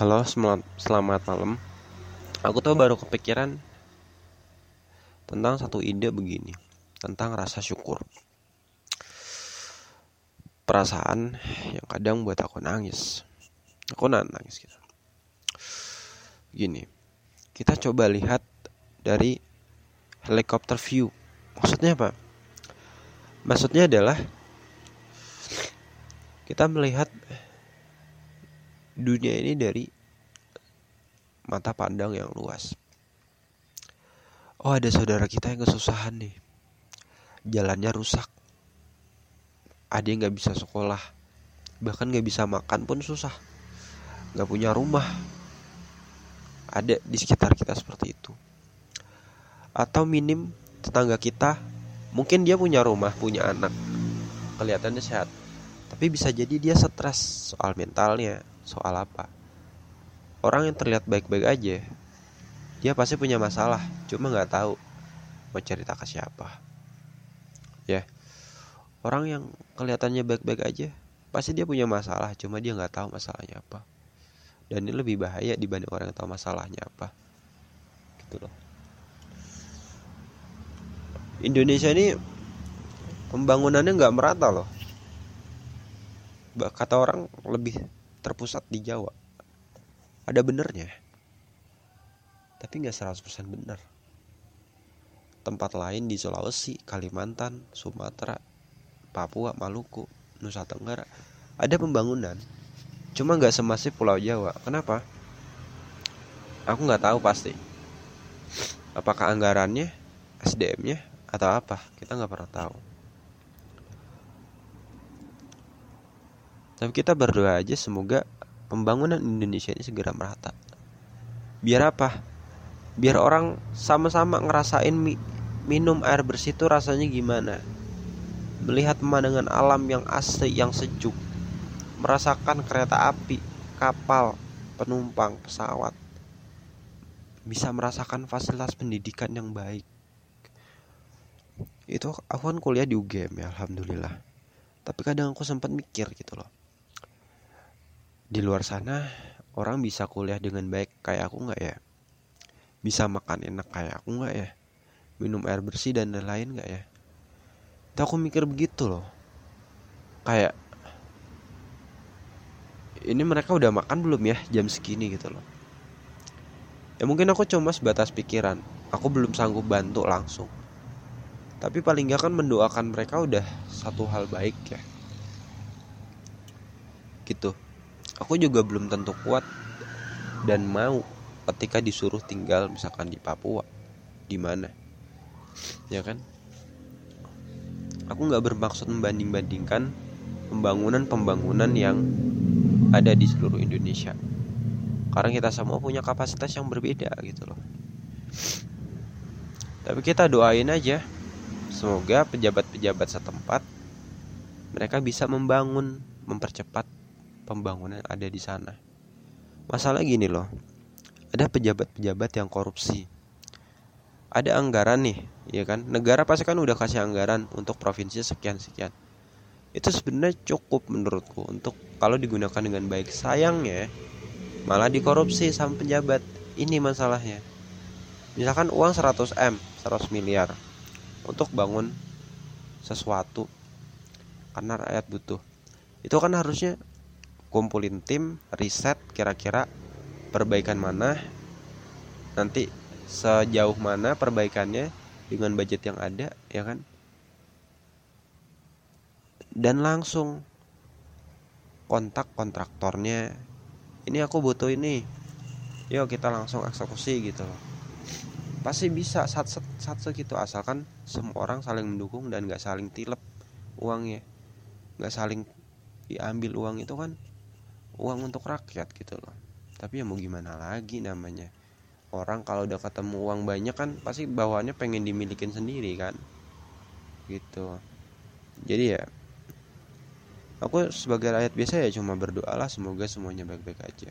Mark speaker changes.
Speaker 1: Halo, selamat, malam. Aku tuh baru kepikiran tentang satu ide begini, tentang rasa syukur. Perasaan yang kadang buat aku nangis. Aku nangis gitu. Gini, kita coba lihat dari helikopter view. Maksudnya apa? Maksudnya adalah kita melihat dunia ini dari mata pandang yang luas. Oh ada saudara kita yang kesusahan nih, jalannya rusak, ada yang nggak bisa sekolah, bahkan nggak bisa makan pun susah, nggak punya rumah, ada di sekitar kita seperti itu. Atau minim tetangga kita, mungkin dia punya rumah, punya anak, kelihatannya sehat, tapi bisa jadi dia stres soal mentalnya, soal apa. Orang yang terlihat baik-baik aja dia pasti punya masalah cuma nggak tahu mau cerita ke siapa. Ya orang yang kelihatannya baik-baik aja pasti dia punya masalah cuma dia nggak tahu masalahnya apa. Dan ini lebih bahaya dibanding orang yang tahu masalahnya apa. Gitu loh. Indonesia ini pembangunannya nggak merata loh. Kata orang lebih terpusat di Jawa. Ada benernya. Tapi nggak 100% bener. Tempat lain di Sulawesi, Kalimantan, Sumatera, Papua, Maluku, Nusa Tenggara ada pembangunan. Cuma nggak semasif Pulau Jawa. Kenapa? Aku nggak tahu pasti. Apakah anggarannya SDM-nya atau apa? Kita nggak pernah tahu Tapi kita berdoa aja semoga pembangunan Indonesia ini segera merata. Biar apa? Biar orang sama-sama ngerasain mi minum air bersih itu rasanya gimana. Melihat pemandangan alam yang asli, yang sejuk. Merasakan kereta api, kapal, penumpang, pesawat. Bisa merasakan fasilitas pendidikan yang baik. Itu aku kan kuliah di UGM ya, alhamdulillah. Tapi kadang aku sempat mikir gitu loh di luar sana orang bisa kuliah dengan baik kayak aku nggak ya? Bisa makan enak kayak aku nggak ya? Minum air bersih dan lain-lain nggak ya? Itu aku mikir begitu loh. Kayak ini mereka udah makan belum ya jam segini gitu loh. Ya mungkin aku cuma sebatas pikiran aku belum sanggup bantu langsung. Tapi paling gak kan mendoakan mereka udah satu hal baik ya. Gitu aku juga belum tentu kuat dan mau ketika disuruh tinggal misalkan di Papua. Di mana ya kan? Aku nggak bermaksud membanding-bandingkan pembangunan-pembangunan yang ada di seluruh Indonesia. Karena kita semua punya kapasitas yang berbeda gitu loh. Tapi kita doain aja. Semoga pejabat-pejabat setempat mereka bisa membangun mempercepat pembangunan ada di sana. Masalah gini loh, ada pejabat-pejabat yang korupsi. Ada anggaran nih, ya kan? Negara pasti kan udah kasih anggaran untuk provinsi sekian-sekian. Itu sebenarnya cukup menurutku untuk kalau digunakan dengan baik. Sayangnya malah dikorupsi sama pejabat. Ini masalahnya. Misalkan uang 100 M, 100 miliar untuk bangun sesuatu karena rakyat butuh. Itu kan harusnya kumpulin tim riset kira-kira perbaikan mana. Nanti sejauh mana perbaikannya dengan budget yang ada ya kan? Dan langsung kontak kontraktornya. Ini aku butuh ini. Yuk kita langsung eksekusi gitu loh. Pasti bisa satu satu gitu asalkan semua orang saling mendukung dan gak saling tilep uangnya. Gak saling diambil uang itu kan uang untuk rakyat gitu loh. Tapi ya mau gimana lagi namanya. Orang kalau udah ketemu uang banyak kan pasti bawaannya pengen dimilikin sendiri kan. Gitu. Jadi ya aku sebagai rakyat biasa ya cuma berdoa lah semoga semuanya baik-baik aja